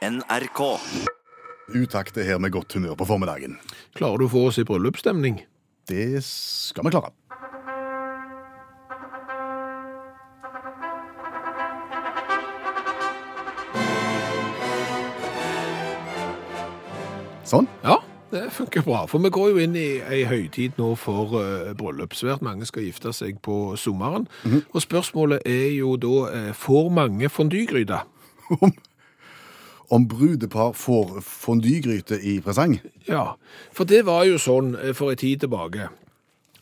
NRK. Utakt er her med godt humør på formiddagen. Klarer du å få oss i bryllupsstemning? Det skal vi klare. Sånn. Ja, det funker bra. For vi går jo inn i ei høytid nå for uh, bryllup. Svært mange skal gifte seg på sommeren. Og spørsmålet er jo da uh, får mange fondygryte? Om, brudepar får fondygryte i presang. Ja, for det var jo sånn eh, for en tid tilbake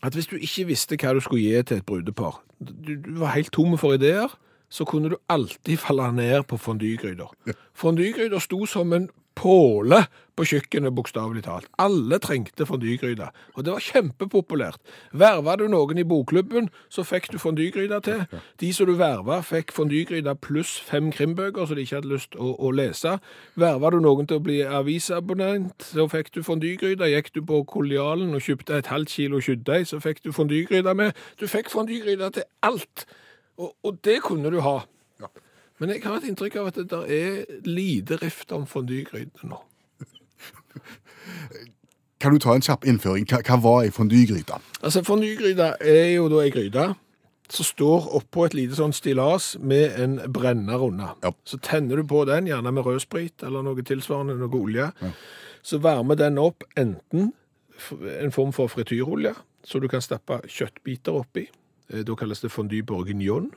at hvis du ikke visste hva du skulle gi til et brudepar, du, du var helt tom for ideer, så kunne du alltid falle ned på fondygryter. Fondygryter sto som en påle på kjøkkenet, bokstavelig talt. Alle trengte fondygryte, og det var kjempepopulært. Verva du noen i bokklubben, så fikk du fondygryte til. De som du verva, fikk fondygryte pluss fem krimbøker som de ikke hadde lyst å, å lese. Verva du noen til å bli avisabonnent, så fikk du fondygryte. Gikk du på Kollialen og kjøpte et halvt kilo kjøttdeig, så fikk du fondygryte med. Du fikk fondygryte til alt, og, og det kunne du ha. Men jeg har et inntrykk av at det der er lite rift om fondygrytene nå. Kan du ta en kjapp innføring? Hva, hva var ei fondygryte? Altså, fondygryte er jo da ei gryte som står oppå et lite sånn stillas med en brenner under. Ja. Så tenner du på den, gjerne med rødsprit eller noe tilsvarende, noe olje. Så varmer den opp enten en form for frityrolje, så du kan stappe kjøttbiter oppi. Eh, Da kalles det fondue bourguignon.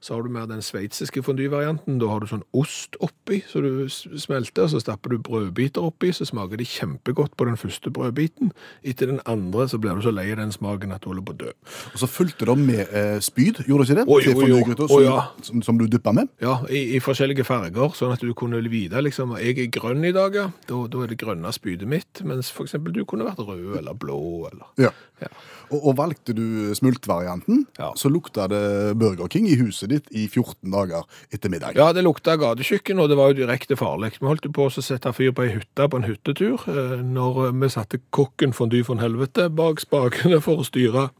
Så har du mer den sveitsiske fondyvarianten. Da har du sånn ost oppi, så du smelter, så stapper du brødbiter oppi, så smaker de kjempegodt på den første brødbiten. Etter den andre så blir du så lei av den smaken at du holder på å dø. Og så fulgte det med eh, spyd, gjorde det ikke det? Å, jo, jo. Å, som, ja. som, som du dyppa med? Ja, i, i forskjellige farger, sånn at du kunne vite liksom, jeg er grønn i dag, ja. Da, da er det grønne spydet mitt, mens eksempel du kunne vært rød eller blå, eller... Ja. Ja. Og, og valgte du smultvarianten, Ja. så lukta det Burger King i huset ditt i 14 dager etter middag. Ja, det lukta gatekjøkken, og det var jo direkte farlig. Vi holdt på å sette fyr på ei hytte på en hyttetur, eh, når vi satte kokken fondy von helvete bak spakene for å styre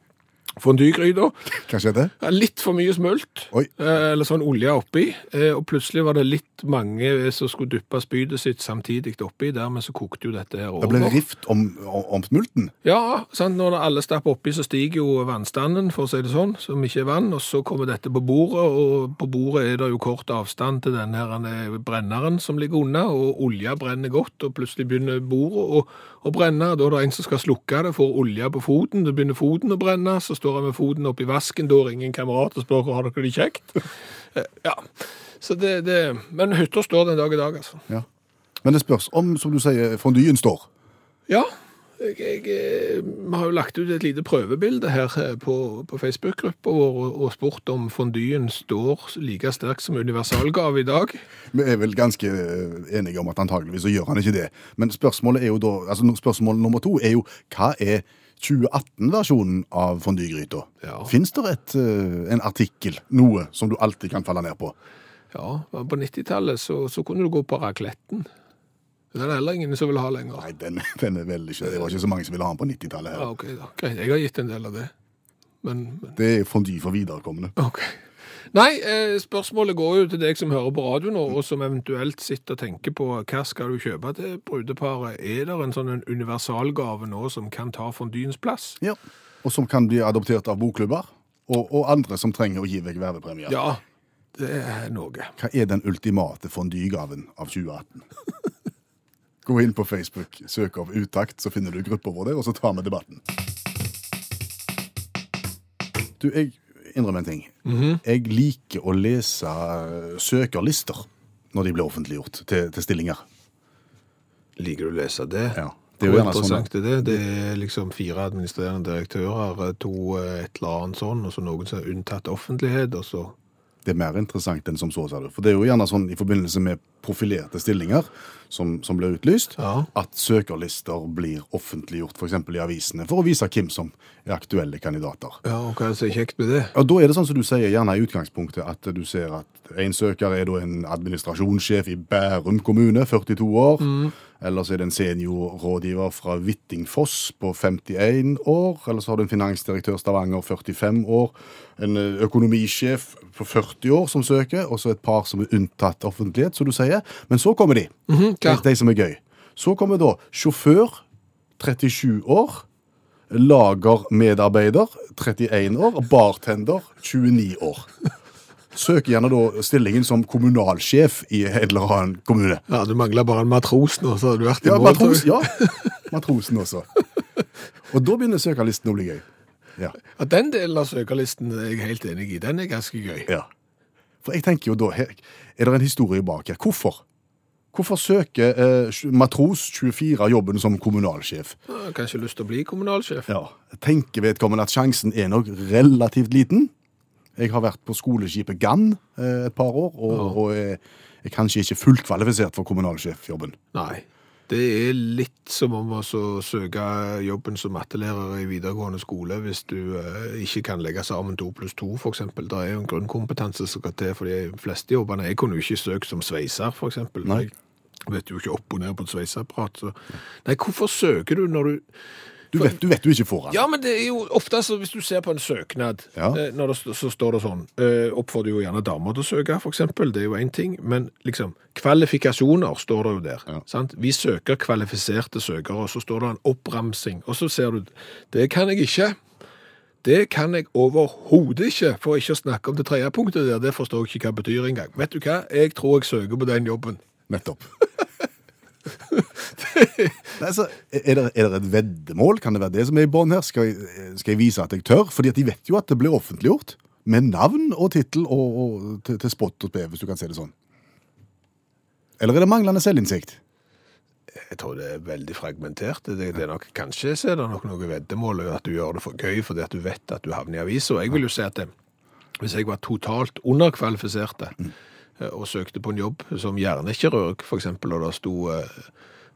fondygryta. Hva skjedde? Litt for mye smult, Oi. eh, eller sånn olje oppi, eh, og plutselig var det litt mange som skulle duppe spydet sitt samtidig oppi, dermed så kokte jo dette her over. Det ble rift om, om, smulten. Ja, sant? når alle stapper oppi, så stiger jo vannstanden, for å si det sånn, som ikke er vann, og så kommer dette på bordet, og på bordet er det jo kort avstand til denne her eh, brenneren som ligger unna, og olja brenner godt, og plutselig begynner bordet å, å brenne, da er det en som skal slukke det, får olja på foten, det begynner foten å brenne, så står han med foten oppi vasken, da ringer en kamerat og spør, har dere det kjekt? Eh, ja, så det, det, men hytta står den dag i dag, altså. Ja. Men det spørs om, som du sier, fondyen står. Ja, jeg, jeg, eh, vi har jo lagt ut et lite prøvebilde her eh, på, på Facebook-gruppa vår og, og spurt om fondyen står like sterkt som universalgave i dag. Vi er vel ganske enige om at antageligvis så gjør han ikke det. Men spørsmålet er jo da, altså spørsmålet spørsmål nummer to er jo, hva er 2018-versjonen av fondygryta? Ja. Fins det et, eh, en artikkel, noe, som du alltid kan falle ned på? Ja, på 90-tallet så, så kunne du gå på racletten. Den er heller ingen som vil ha lenger. Nei, den, den er vel ikke, det var ikke så mange som ville ha den på 90-tallet Ja, her. ok jeg har gitt en del av det. Men, men Det er fondy for viderekommende. ok. Nei, eh, spørsmålet går jo til deg som hører på radio nå, og som eventuelt sitter og tenker på hva skal du kjøpe til brudeparet. Er det en sånn en universalgave nå som kan ta fondyens plass? Ja. Og som kan bli adoptert av bokklubber, og, og andre som trenger å gi vekk vervepremier. Ja, det er noe. Hva er den ultimate fondygaven av 2018? Gå inn på Facebook, søk opp Utakt, så finner du grupper vår der, og så tar vi debatten. Du, jeg innrømmer en ting. Jeg liker å lese eh, søkerlister når de blir offentliggjort til, til stillinger. Liker du å lese det? Ja. Det er jo gjerne sånn er det? Det er liksom fire administrerende direktører, to eh, et eller annet sånn, og så noen som er unntatt offentlighet, og så Det er mer interessant enn som så, sa du. For det er jo gjerne sånn i forbindelse med profilerte stillinger som, som blir utlyst, Ja. at søkerlister blir offentliggjort f.eks. i avisene, for å vise hvem som er aktuelle kandidater. Ja, og hva er så kjekt med det? Og da er det sånn som du sier, gjerne i utgangspunktet, at du ser at en søker er da en administrasjonssjef i Bærum kommune, 42 år. Eller så er det en seniorrådgiver fra Hvittingfoss på 51 år. Eller så har du en finansdirektør Stavanger 45 år. En eh, økonomisjef på 40 år som søker, og så et par som er unntatt offentlighet, som du sier. Men så kommer de. hva? de, de som er gøy. Så kommer da sjåfør 37 år. Lagermedarbeider 31 år. Bartender 29 år. Søker gjerne da stillingen som kommunalsjef i en eller annen kommune. Ja, Du mangler bare en matros nå, så hadde du vært i Ja, mål. matros, ja. Matrosen også. Og da begynner søkerlisten å bli gøy. Ja. Ja, Den delen av søkerlisten er jeg helt enig i. Den er ganske gøy. ja. For jeg tenker jo da, her, er det en historie bak her? Hvorfor? Hvorfor søker eh, matros 24 jobben som kommunalsjef? Kanskje lyst til å bli kommunalsjef. Ja, tenker vedkommende at sjansen er nok relativt liten. Jeg har vært på skoleskipet Gann eh, et par år, og, og er, er kanskje ikke fullt kvalifisert for kommunalsjefjobben. Nei. Det er litt som om å søke jobben som mattelærer i videregående skole hvis du eh, ikke kan legge sammen to pluss to, eksempel. Det er jo en grunnkompetanse som skal til for de fleste jobbene. Jeg kunne jo ikke søkt som sveiser. Nei. Jeg vet jo ikke opp og ned på et sveiseapparat. Så. Nei, hvorfor søker du når du Du vet, du vet du ikke får den. Ja, men det er jo ofte så hvis du ser på en søknad, Ja. eh, når det, st- så står det sånn eh, Oppfordrer jo gjerne damer til å søke, eksempel. Det er jo én ting. Men liksom, kvalifikasjoner står det jo der. Ja. Sant? Vi søker kvalifiserte søkere, og så står det en oppramsing. Og så ser du Det kan jeg ikke. Det kan jeg overhodet ikke, for ikke å snakke om det tredje punktet der. Det forstår jeg ikke hva det betyr engang. Vet du hva? Jeg tror jeg søker på den jobben. Nettopp. Nei, så er, det, er det et veddemål? Kan det være det som er i bånn her? Skal jeg, skal jeg vise at jeg tør? Fordi at de vet jo at det blir offentliggjort. Med navn og tittel og, og til, til spott og spe, hvis du kan si det sånn. Eller er det manglende selvinnsikt? Jeg tror det er veldig fragmentert. Det, det er nok, kanskje så er det nok noe veddemål at du gjør det for gøy fordi at du vet at du havner i avisa. Jeg vil jo si at det, hvis jeg var totalt underkvalifisert eh, og søkte på en jobb som hjernekirurg, eksempel, og det sto eh,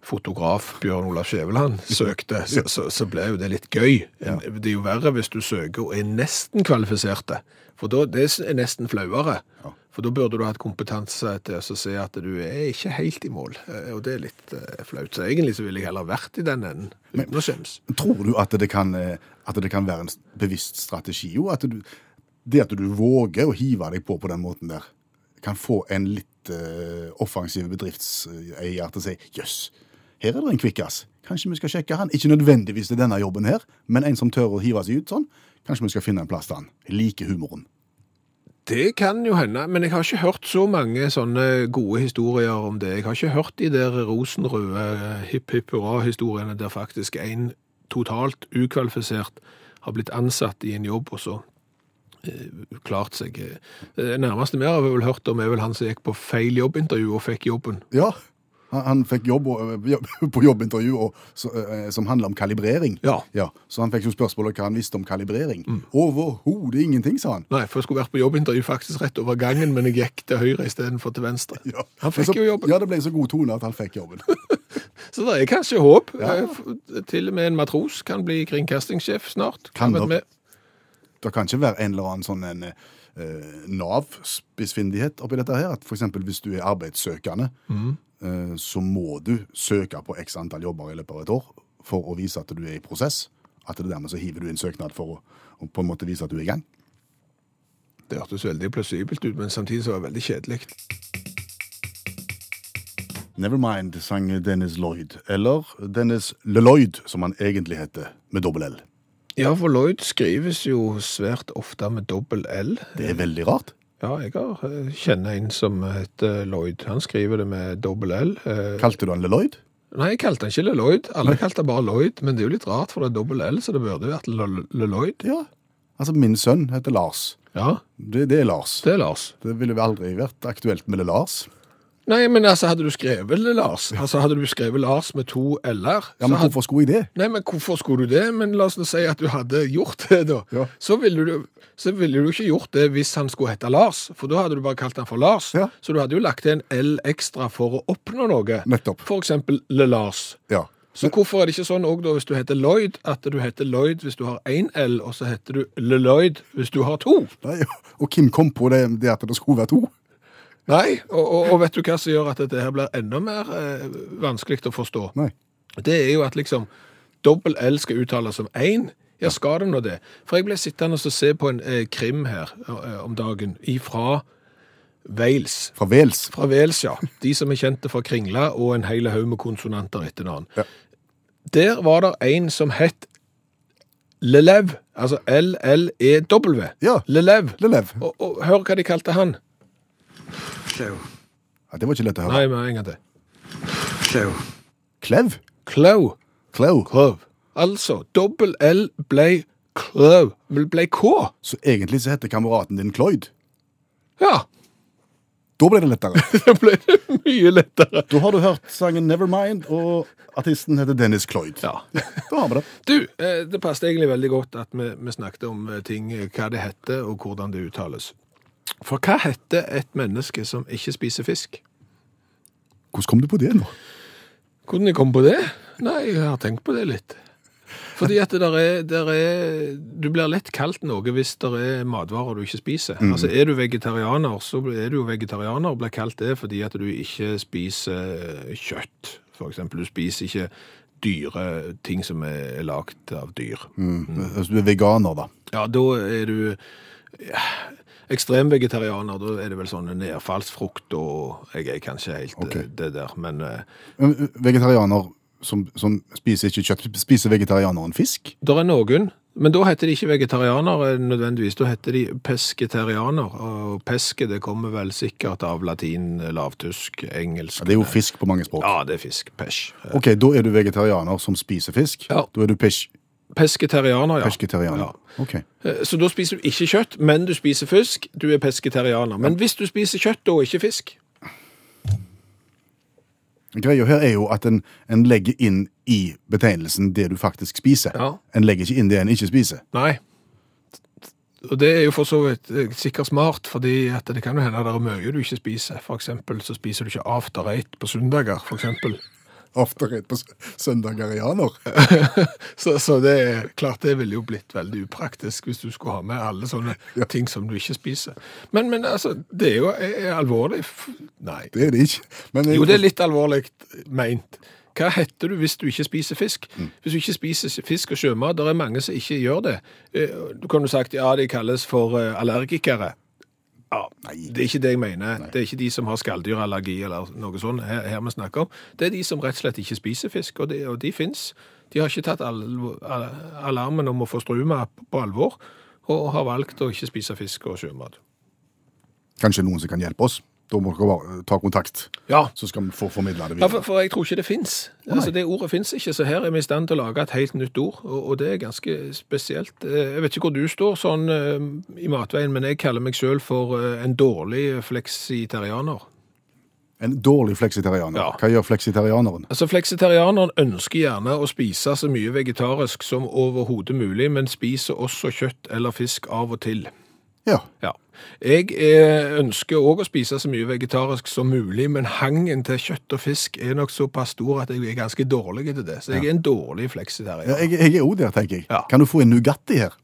fotograf Bjørn Olav Skjæveland søkte, så, så, så ble jo det litt gøy. Det er jo verre hvis du søker og er nesten kvalifiserte, for da, det er nesten flauere. For da burde du hatt kompetanse til å se at du er ikke helt i mål, eh, og det er litt eh, flaut. Så egentlig så ville jeg heller vært i den enden, uten å skjemmes. Tror du at det kan, eh, at det kan være en bevisst strategi? Jo, at du, det at du våger å hive deg på på den måten der, kan få en litt uh, offensiv bedriftseier til å si jøss, her er det en kvikkas. Kanskje vi skal sjekke han. Ikke nødvendigvis til denne jobben her, men en som tør å hive seg ut sånn. Kanskje vi skal finne en plass til han. Jeg liker humoren. Det kan jo hende, men jeg har ikke hørt så mange sånne gode historier om det. Jeg har ikke hørt de der rosenrøde hipp hipp hurra-historiene der faktisk en totalt ukvalifisert har blitt ansatt i en jobb og så klart seg. Det nærmeste vi har vel hørt om er vel han som gikk på feil jobbintervju og fikk jobben. Ja, han, fikk jobb, og- på jobbintervju og, eh, som handla om kalibrering. Ja. Så han fikk jo om hva han visste om kalibrering. Overhodet ingenting, sa han. Nei, for jeg skulle vært på jobbintervju faktisk rett over gangen, men jeg gikk til høyre istedenfor til venstre. Ja. Han fikk så, jo jobben. Ja, det ble så god tone at han fikk jobben. Så det er kanskje håp. Ja. Eh, Til og med en matros kan bli kringkastingssjef snart. Kan være det. kan ikke være en eller annen sånn en, eh, Nav-spissfindighet oppi dette her. At eksempel hvis du er arbeidssøkende, eh, så må du søke på x antall jobber i løpet av et år for å vise at du er i prosess. At det dermed så hiver du inn søknad for å, å på en måte vise at du er i gang. Det hørtes veldig plausibelt ut, men samtidig så var det veldig kjedelig. Nevermind sang Dennis Lloyd. Eller Dennis Leloyd, som han egentlig heter, med dobbel L. Ja, for Lloyd skrives jo svært ofte med dobbel L. Det er veldig rart. Ja, jeg har, eh, kjenner en som heter Lloyd. Han skriver det med dobbel L. Eh, Kalte du han Lloyd? Nei, jeg kalte han ikke Lloyd. Alle kalte han bare Lloyd, men det er jo litt rart, for det er dobbel L, så det burde vært Lloyd. Ja. Altså, min sønn heter Lars. Ja, Det, det er Lars. det er Lars. Det ville aldri vært aktuelt med Le Lars. Nei, men altså, hadde du skrevet Lars, altså hadde du skrevet Lars med to L-er, Ja, men hvorfor skulle jeg det? Nei, men hvorfor skulle du det? Men la oss nå si at du hadde gjort det, da. Ja. Så, ville du, så ville du ikke gjort det hvis han skulle hete Lars, for da hadde du bare kalt han for Lars. Ja. Så du hadde jo lagt til en L ekstra for å oppnå noe. Nettopp. For eksempel Le Lars. Ja. Så hvorfor er det ikke sånn også da hvis du heter Lloyd, at du heter Lloyd hvis du har én L, og så heter du Le Lloyd hvis du har to? Nei, og Kim kom på det, det at det skulle være to. Nei, og, og, og vet du hva som gjør at dette her blir enda mer eh, vanskelig å forstå? Nei. Det er jo at liksom dobbel L skal uttales som én. Ja, skal det nå det? For jeg ble sittende og se på en eh, krim her eh, om dagen ifra Wales. Fra Wales. Fra Wales, ja. De som er kjente fra kringla og en hel haug med konsonanter etter navn. Ja. Der var det en som het Lelev, altså L-L-E-W. Ja. Lelev. Lelev. Og, og hør hva de kalte han. Clew. Ja, det var ikke lett å høre. Nei, men en gang til. Klau. Klev? Klau. Klau. Klau. Altså, dobbel L ble Clov. Ble K. Så egentlig så heter kameraten din Cloyd. Ja, Da ble det lettere. da ble det mye lettere. Da har du hørt sangen Nevermind, og artisten heter Dennis Cloyd. Ja. Da har vi det. Du, eh, det passet egentlig veldig godt at vi, vi snakket om eh, ting, eh, hva det heter og hvordan det uttales. For hva heter et menneske som ikke spiser fisk? Hvordan kom du på det nå? Hvordan jeg kom på det? Nei, jeg har tenkt på det litt. Fordi at det der er, der er Du blir lett kalt noe hvis det er matvarer du ikke spiser. Altså Er du vegetarianer, så er du jo vegetarianer og blir kalt det fordi at du ikke spiser kjøtt. For eksempel, du spiser ikke dyre ting som er lagd av dyr. Altså, du er veganer, da. Ja, da er du ja, ekstrem vegetarianer. Da er det vel sånn nedfallsfrukt og Jeg er kanskje helt Ok. eh, det der, men eh, uh, Vegetarianer som, som spiser ikke kjøtt, spiser vegetarianeren fisk? Det er noen, men da heter de ikke vegetarianere nødvendigvis, da heter de pesketarianer. Og peske det kommer vel sikkert av latin, lavtysk, engelsk. Ja, det er jo fisk på mange språk. Ja, det er fisk. Pesh. Ok, da er du vegetarianer som spiser fisk. Ja. Da er du pesh Pesketarianer, ja. Pesketerianer, Ja. Ok. Eh, Så da spiser du ikke kjøtt, men du spiser fisk. Du er pesketerianer. Men hvis du spiser kjøtt og ikke fisk Greia her er jo at en, en legger inn i betegnelsen det du faktisk spiser. Ja. En legger ikke inn det en ikke spiser. Nei. Og det er jo for så vidt eh, sikkert smart, fordi det kan jo hende at det er mye du ikke spiser. For eksempel så spiser du ikke after eight på søndager, for eksempel. Afterrett på søndager i januar. Så, så det er klart det ville jo blitt veldig upraktisk hvis du skulle ha med alle sånne ting som du ikke spiser. Men, men altså, det er jo er alvorlig. Nei. Det er det ikke. Men Jo, det er litt alvorlig meint. Hva heter du hvis du ikke spiser fisk? Hvis du ikke spiser fisk og sjømat, det er mange som ikke gjør det. Eh, Du kan jo sagt, ja, de kalles for eh, allergikere. Ja, det er ikke det jeg mener. Det er ikke de som har skalldyrallergi eller noe sånt her, her vi snakker om. Det er de som rett og slett ikke spiser fisk, og, det, og de finnes. De har ikke tatt al al- alarmen om å få struma på alvor, og har valgt å ikke spise fisk og sjømat. Kanskje noen som kan hjelpe oss. Da må dere bare ta kontakt, Ja, så skal vi få formidla det Ja, for, for jeg tror ikke det fins. Altså, det ordet fins ikke, så her er vi i stand til å lage et helt nytt ord, og, og det er ganske spesielt. Eh, Jeg vet ikke hvor du står sånn eh, i matveien, men jeg kaller meg sjøl for eh, en dårlig fleksitarianer. En dårlig fleksitarianer. Ja. Hva gjør fleksitarianeren? Altså, Fleksitarianeren ønsker gjerne å spise så mye vegetarisk som overhodet mulig, men spiser også kjøtt eller fisk av og til. Ja. Ja. Jeg eh, ønsker òg å spise så mye vegetarisk som mulig, men hangen til kjøtt og fisk er nok såpass stor at jeg er ganske dårlig til det. Så jeg er en dårlig fleksitarianer. ja jeg, jeg er òg der, tenker jeg. Ja. Kan du få en Nugatti her?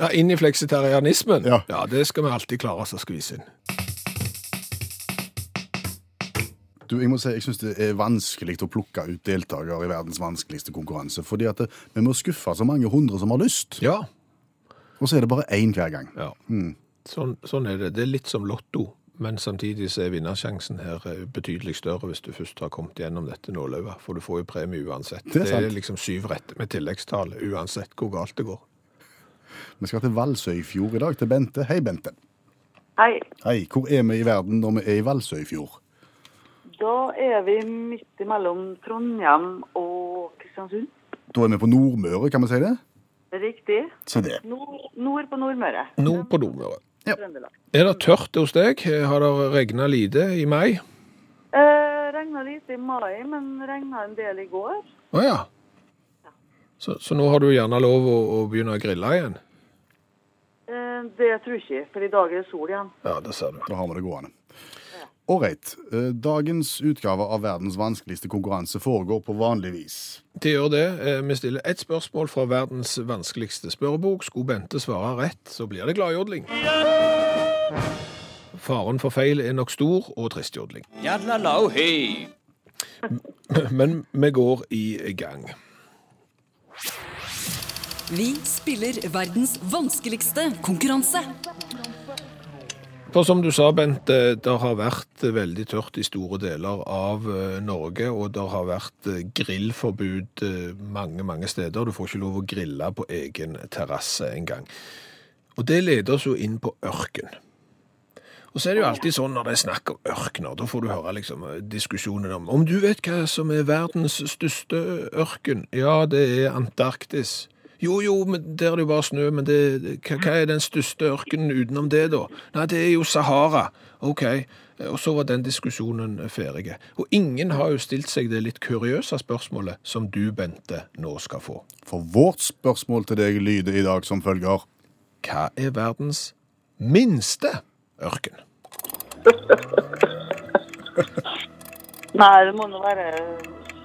Ja, inn i fleksitarianismen? Ja. det skal vi alltid klare oss å skvise inn. Du, jeg må si, jeg syns det er vanskelig å plukke ut deltakere i verdens vanskeligste konkurranse. Fordi at det, vi må skuffe så mange hundre som har lyst, Ja. Og så er det bare én hver gang. ja. Sånn, sånn er det. Det er litt som lotto, men samtidig så er vinnersjansen her eh, betydelig større hvis du først har kommet gjennom dette nåløyet, for du får jo premie uansett. Det er Det er liksom syv rette med tilleggstall uansett hvor galt det går. Vi skal til Valsøyfjord i dag, til Bente. Hei, Bente. Hei. Hei, Hvor er vi i verden når vi er i Valsøyfjord? Da er vi midt imellom Trondheim og Kristiansund. Da er vi på Nordmøre, kan vi si det? Riktig. Se det. Nord, nord på Nordmøre. Nord på Nordmøre. Ja. Er det tørt hos deg? Har det regna lite i mai? Eh, regna lite i mai, men regna en del i går. Å ja. Så, så nå har du gjerne lov å, å begynne å grille igjen? Eh, det tror jeg ikke, for i dag er det sol igjen. Ja, det ser du. Da har vi det gående. Ålreit. eh, Dagens utgave av verdens vanskeligste konkurranse foregår på vanlig vis. Det gjør det. Eh, Vi stiller ett spørsmål fra verdens vanskeligste spørrebok. Skulle Bente svare rett, så blir det gladjodling. Faren for feil er nok stor, og tristjodling. Men vi går i gang. Vi spiller verdens vanskeligste konkurranse. For som du sa, Bent, eh, det har vært veldig tørt i store deler av eh, Norge, og det har vært eh, grillforbud eh, mange, mange steder. Du får ikke lov å grille på egen terrasse engang. Og det leder oss jo inn på ørken. Og så er det jo alltid sånn når det er snakk om ørkener, da får du høre liksom diskusjonen om om du vet hva som er verdens største ørken? Ja, det er Antarktis. Jo, jo, men der er det jo bare snø, men det, hva, hva er den største ørkenen utenom det da? Nei, det er jo Sahara. Ok, og så var den diskusjonen ferdig. Og ingen har jo stilt seg det litt kuriøse spørsmålet som du, Bente, nå skal få. For vårt spørsmål til deg lyder i dag som følger. Hva er verdens minste ørken? Nei, det må nå være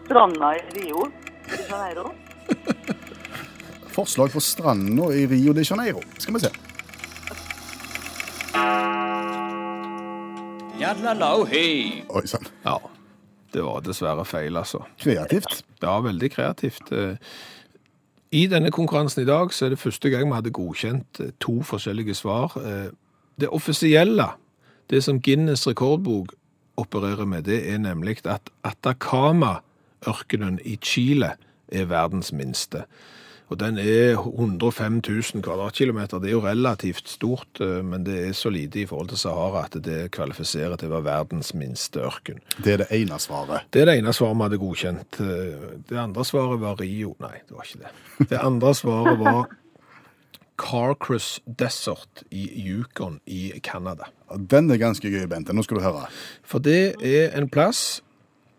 stranda i Rio. I Janeiro. Forslag for stranda i Rio de Janeiro. Skal vi se. Oi sann. Ja, det var dessverre feil, altså. Kreativt. Ja, veldig kreativt. Eh, I denne konkurransen i dag så er det første gang vi hadde godkjent eh, to forskjellige svar. Eh, Det offisielle, det som Guinness rekordbok opererer med, det er nemlig at Atacama-ørkenen i Chile er verdens minste. Og den er 105 000 kvadratkilometer. Det er jo relativt stort, eh, men det er så lite i forhold til Sahara at det kvalifiserer til å være verdens minste ørken. Det er det ene svaret. Det er det ene svaret vi hadde godkjent. Det andre svaret var Rio. Nei, det var ikke det. Det andre svaret var Carcross Desert i Yukon i Canada. Den er ganske gøy, Bente. Nå skal du høre. For det er en plass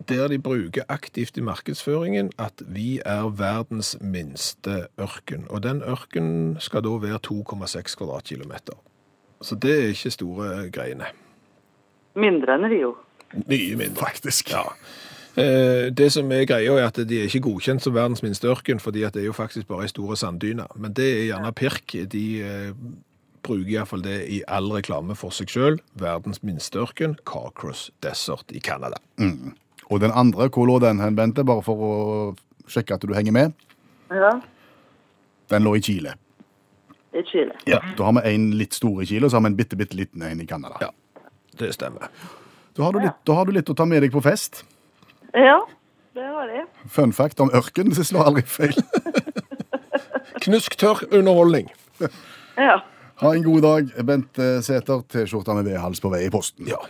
der de bruker aktivt i markedsføringen at vi er verdens minste ørken. Og den ørken skal da være 2,6 kvadratkilometer. Så det er ikke store greiene. Mindre enn Rio. Mye mindre. Faktisk. Ja. Eh, Det som er greia er at de er ikke godkjent som verdens minste ørken, fordi at det er jo faktisk bare ei store sanddyne. Men det er gjerne pirk. De eh, bruker iallfall det i all reklame for seg sjøl. Verdens minste ørken, Carcross Desert i Canada. Og den andre, hvor lå den hen, Bente? Bare for å sjekke at du henger med. Ja, Den lå i Chile. i Chile. Ja. Da har vi en litt stor i Chile, og så har vi en bitte, bitte liten en i Canada. Ja, det stemmer. Da, har du litt, da har du litt å ta med deg på fest. Ja, det har jeg. Fun fact om ørken, det slår aldri feil. Knusktørr underholdning. Ja. Ha en god dag, Bente eh, Sæther. T-skjorta med V-hals på vei i posten. Ja.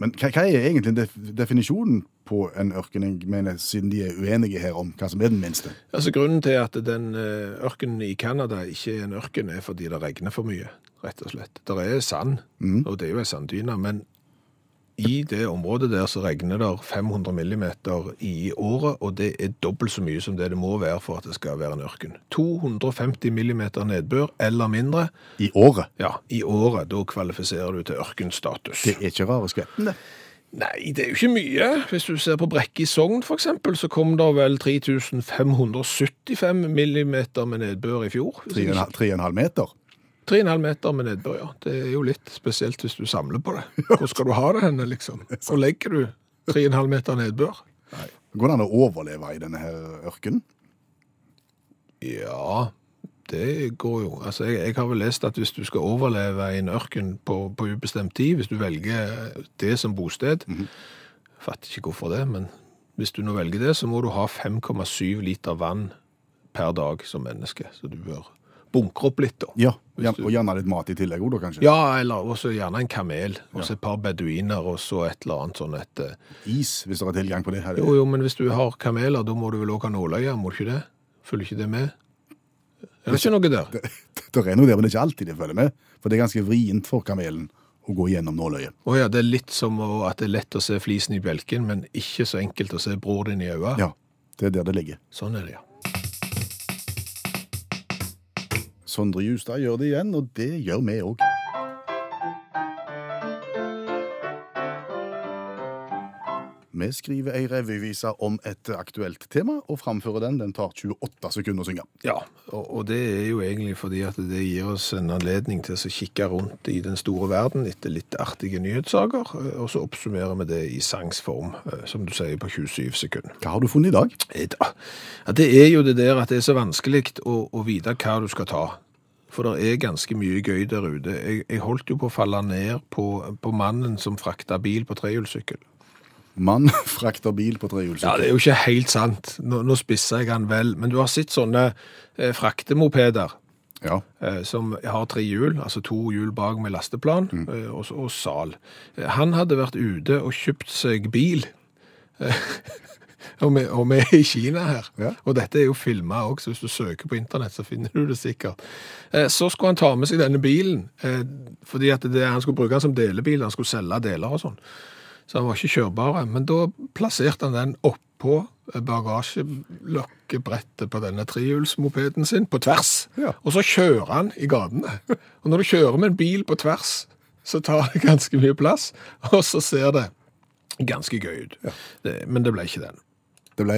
Men hva, hva er egentlig def definisjonen på en ørken, jeg mener, siden de er uenige her om hva som er den minste? Altså Grunnen til at den eh, ørkenen i Canada ikke er en ørken, er fordi det regner for mye, rett og slett. Det er sand, og det er jo ei sanddyne, men i det området der så regner det 500 millimeter i året, og det er dobbelt så mye som det det må være for at det skal være en ørken. 250 millimeter nedbør eller mindre, I året. ja, i året, da kvalifiserer du til ørkenstatus. Det er ikke rare skvetten, det. Nei, det er jo ikke mye. Hvis du ser på Brekke i Sogn, eksempel, så kom det vel 3575 millimeter med nedbør i fjor. hvis jeg ikke- 3,5 meter. 3,5 meter med nedbør, ja. Det er jo litt spesielt hvis du samler på det. Hvor skal du ha det henne, liksom? Hvor legger du 3,5 meter nedbør? Går det an å overleve i denne her ørkenen? Ja, det går jo. Altså, jeg, jeg har vel lest at hvis du skal overleve i en ørken på, på ubestemt tid, hvis du velger det som bosted, fatter ikke hvorfor det, men hvis du nå velger det, så må du ha 5,7 liter vann per dag som menneske. Så du bør bunkre opp litt da. Ja, og gjerne litt mat i tillegg òg, da kanskje? Ja, eller også gjerne en kamel, og så et par beduiner, og så et eller annet sånn et... eh, Is, hvis det er tilgang på det. her. Jo, jo, men hvis du har kameler, da må du vel òg ha nåløye, må du ikke det? Følger ikke det med? Er det ikke noe der? Det, det er noe der, men det er ikke alltid det følger med. For det er ganske vrient for kamelen å gå gjennom nåløyet. Å ja, det er litt som at det er lett å se flisen i bjelken, men ikke så enkelt å se bror din i øya. Ja, det er der det ligger. Sånn er det, ja. Sondre Justad gjør det igjen, og det gjør vi òg. Vi skriver ei revyvise om et aktuelt tema, og framfører den. Den tar 28 sekunder å synge. Ja, og, og det er jo egentlig fordi at det gir oss en anledning til å kikke rundt i den store verden etter litt artige nyhetssaker, eh, og så oppsummerer vi det i sangsform, eh, som du sier, på 27 sekunder. Hva har du funnet i dag? Eh, Ja, det er jo det der at det er så vanskelig å, å vite hva du skal ta. For det er ganske mye gøy der ute. Jeg, jeg holdt jo på å falle ned på, på mannen som frakta bil på trehjulssykkel. Mann frakter bil på Ja, det er jo ikke helt sant. Nå, nå spisser jeg han vel. Men du har sett sånne eh, fraktemopeder Ja. eh, som har tre hjul, altså to hjul bak med lasteplan eh, og, og sal. Eh, han hadde vært ute og kjøpt seg bil. Eh, og vi og vi er i Kina her. Ja. Og dette er jo filma òg, så hvis du søker på internett, så finner du det sikkert. Eh, så skulle han ta med seg denne bilen, eh, fordi det, han skulle bruke den som delebil, han skulle selge deler og sånn. Så han var ikke kjørbar. Men da plasserte han den oppå bagasjelokkebrettet på denne trehjulsmopeden sin, på tvers. Ja. Og så kjører han i gatene. Og når du kjører med en bil på tvers, så tar det ganske mye plass, og så ser det ganske gøy ut. Det, men det ble ikke den. Det ble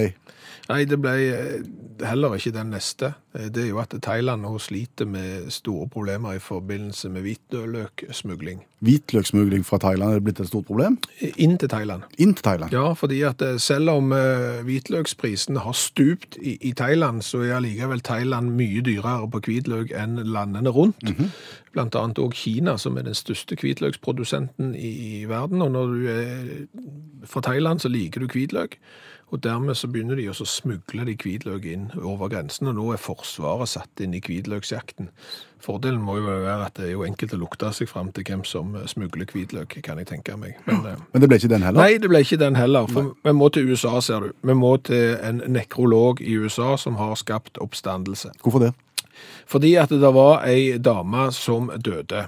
Nei, det ble eh, heller ikke den neste. Eh, Det er jo at Thailand nå sliter med store problemer i forbindelse med hvitløksmugling. Hvitløksmugling fra Thailand. Er det blitt et stort problem? Inn til Thailand. Inn til Thailand. Ja, fordi at eh, selv om hvitløksprisen har stupt i, i Thailand, så er allikevel Thailand mye dyrere på hvitløk enn landene rundt. Blant annet også Kina, som er den største hvitløksprodusenten i, i verden. Og når du er fra Thailand, så liker du hvitløk. Og dermed så begynner de å smugle de hvitløk inn over grensen, og nå er Forsvaret satt inn i hvitløksjakten. Fordelen må jo være at det er jo enkelt å lukte seg fram til hvem som eh, smugler hvitløk, kan jeg tenke meg. Men, eh, Men det ble ikke den heller? Nei, det ble ikke den heller. For vi må til USA, ser du. Vi må til en nekrolog i USA som har skapt oppstandelse. Hvorfor det? Fordi at det var ei dame som døde,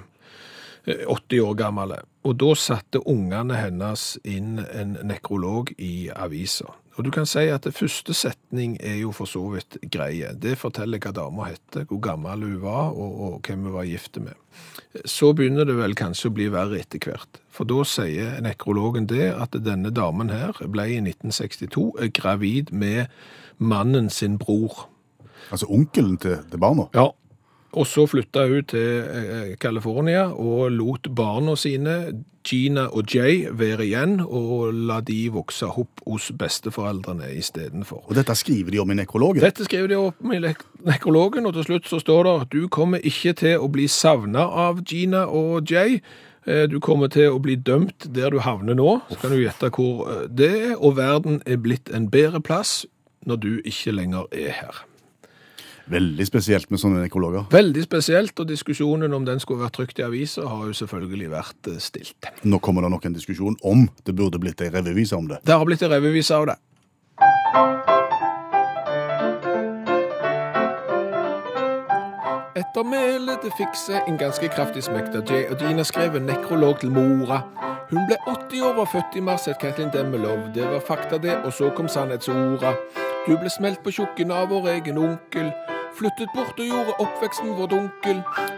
eh, 80 år gammel. Og da satte ungene hennes inn en nekrolog i avisa. Og du kan si at det første setning er jo for så vidt greie. Det forteller hva dama heter, hvor gammel hun var, og, og hvem hun var gift med. Så begynner det vel kanskje å bli verre etter hvert. For da sier nekrologen det at denne damen her ble i 1962 gravid med mannen sin bror. Altså onkelen til, til barna? Ja, og så flytta hun til eh, California og lot barna sine, Gina og Jay, være igjen, og la de vokse opp hos besteforeldrene istedenfor. Og dette skriver de om i nekrologen? Dette skriver de om i nekrologen, og til slutt så står det at du kommer ikke til å bli savna av Gina og Jay. Eh, Du kommer til å bli dømt der du havner nå. Så kan du gjette hvor eh, det er, og verden er blitt en bedre plass når du ikke lenger er her. Veldig spesielt med sånne nekrologer. Veldig spesielt, og diskusjonen om den skulle vært trykt i aviser har jo selvfølgelig vært eh, stilt. Nå kommer det nok en diskusjon om det burde blitt ei revyvise om det. Det har blitt en revyvise av det. Etter melet det fikk seg en ganske kraftig smekk da Jay og Dina skrev en nekrolog til mora. Hun ble 80 år var født i mars, het Kathleen Demmelov. Det var fakta det, og så kom sannhetsorda. Du ble smelt på tjukken av vår egen onkel. Flyttet bort og gjorde oppveksten vår dunkel.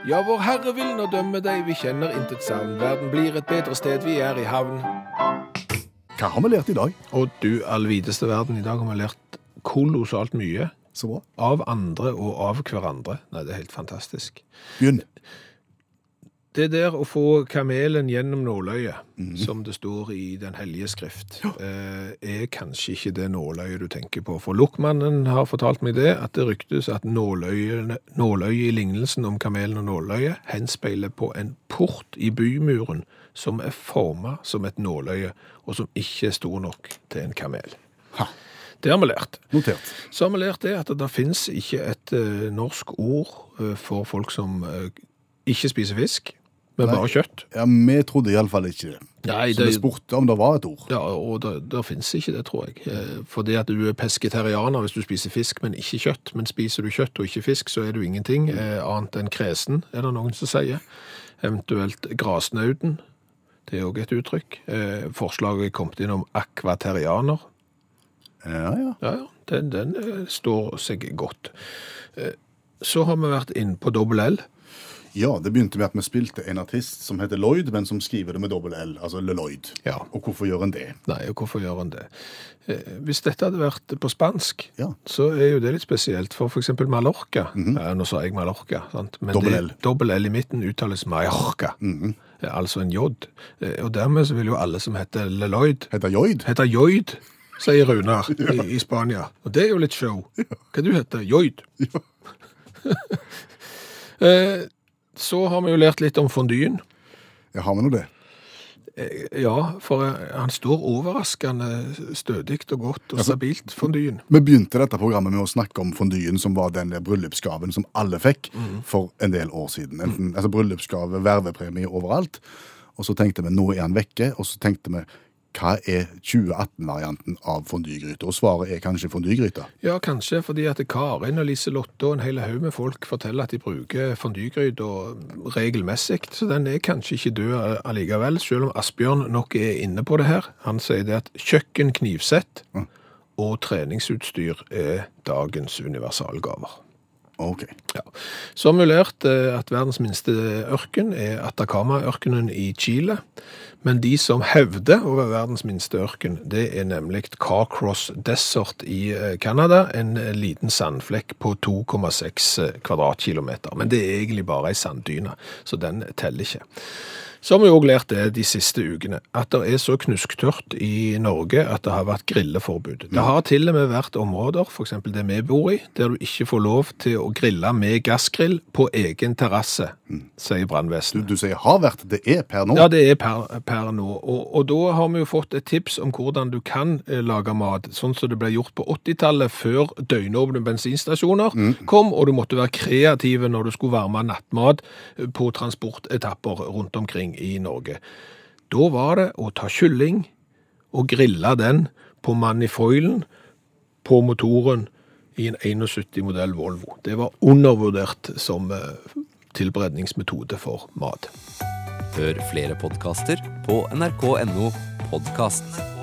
Ja, vår Herre vil nå dømme deg, vi kjenner intet savn. Verden blir et bedre sted, vi er i havn. Hva har vi lært i dag? Og du allvideste verden, i dag har vi lært kolossalt mye. Så bra. Av andre og av hverandre. Nei, det er helt fantastisk. Begynn. Det der å få kamelen gjennom nåløyet, som det står i Den hellige skrift, ja. er kanskje ikke det nåløyet du tenker på. For Lukkmannen har fortalt meg det, at det ryktes at nåløyene- nåløyet i lignelsen om kamelen og nåløyet henspeiler på en port i bymuren som er forma som et nåløye, og som ikke er stor nok til en kamel. Ha. Det har vi lært. Notert. Så har vi lært det at det finnes ikke et uh, norsk ord uh, for folk som uh, ikke spiser fisk, men bare kjøtt. Ja, Vi trodde iallfall ikke det. Nei, Så vi spurte om det var et ord. Ja, og det, det finnes ikke det, tror jeg. Eh, Fordi at du er pesketerianer hvis du spiser fisk, men ikke kjøtt. Men spiser du kjøtt og ikke fisk, så er du ingenting eh, annet enn kresen, er det noen som sier. Eventuelt grasnauden. Det er òg et uttrykk. Eh, Forslaget er kommet inn om akvaterianer. Ja, ja. Ja, ja, den, den står seg godt. Eh, Så har vi vært inn på dobbel L. Ja, det begynte med at vi spilte en artist som heter Lloyd, men som skriver det med dobbel L, altså LeLloyd. Ja. Og hvorfor gjør en det? Nei, og hvorfor gjør han det? Eh, Hvis dette hadde vært på spansk, Ja. så er jo det litt spesielt. For f.eks. Mallorca. ja, nå sa jeg Mallorca, sant? men Dobbel L. dobbel L i midten uttales Mallorca. Eh, Altså en J. Eh, Og dermed så vil jo alle som heter LeLloyd, Heter Lloyd? heter Joid, sier Runar i, i Spania. Og det er jo litt show. Hva du heter Joid. Eh, Så har vi jo lært litt om fondyen. Ja, har vi nå det? Ja, for eh, han står overraskende stødig og godt og stabilt, fondyen. Vi begynte dette programmet med å snakke om fondyen, som var den bryllupsgaven som alle fikk for en del år siden. Enten, altså Bryllupsgave, vervepremie overalt. Og så tenkte vi nå er han vekke, og så tenkte vi hva er 2018-varianten av fondygryte? Og svaret er kanskje fondygryte. Ja, kanskje fordi at Karin og Liselotte og en hel haug med folk forteller at de bruker fondygryte regelmessig, så den er kanskje ikke død allikevel, selv om Asbjørn nok er inne på det her. Han sier det at kjøkken, knivsett og treningsutstyr er dagens universalgaver. Ok. Ja. Vi lært eh, at verdens minste ørken er Atacama-ørkenen i Chile. Men de som hevder å være verdens minste ørken, det er nemlig Carcross Desert i eh, Canada. En eh, liten sandflekk på 2,6 kvadratkilometer. Men det er egentlig bare ei sanddyne, så den teller ikke. Så har vi òg lært det de siste ukene, at det er så knusktørt i Norge at det har vært grilleforbud. Det har til og med vært områder, f.eks. det vi bor i, der du ikke får lov til å grille med gassgrill på egen terrasse, sier Du, brannvesenet. du sier har vært, det er per nå. Ja, det er per, per nå. Og, og da har vi jo fått et tips om hvordan du kan eh, lage mat, sånn som det ble gjort på 80-tallet, før døgnåpne bensinstasjoner kom, og du måtte være kreativ når du skulle varme nattmat eh, på transportetapper rundt omkring i Norge. Da var det å ta kylling og grille den på manifoilen på motoren i en 71-modell Volvo. Det var undervurdert som eh, tilberedningsmetode for mat. Hør flere podkaster på nrk.no podkast.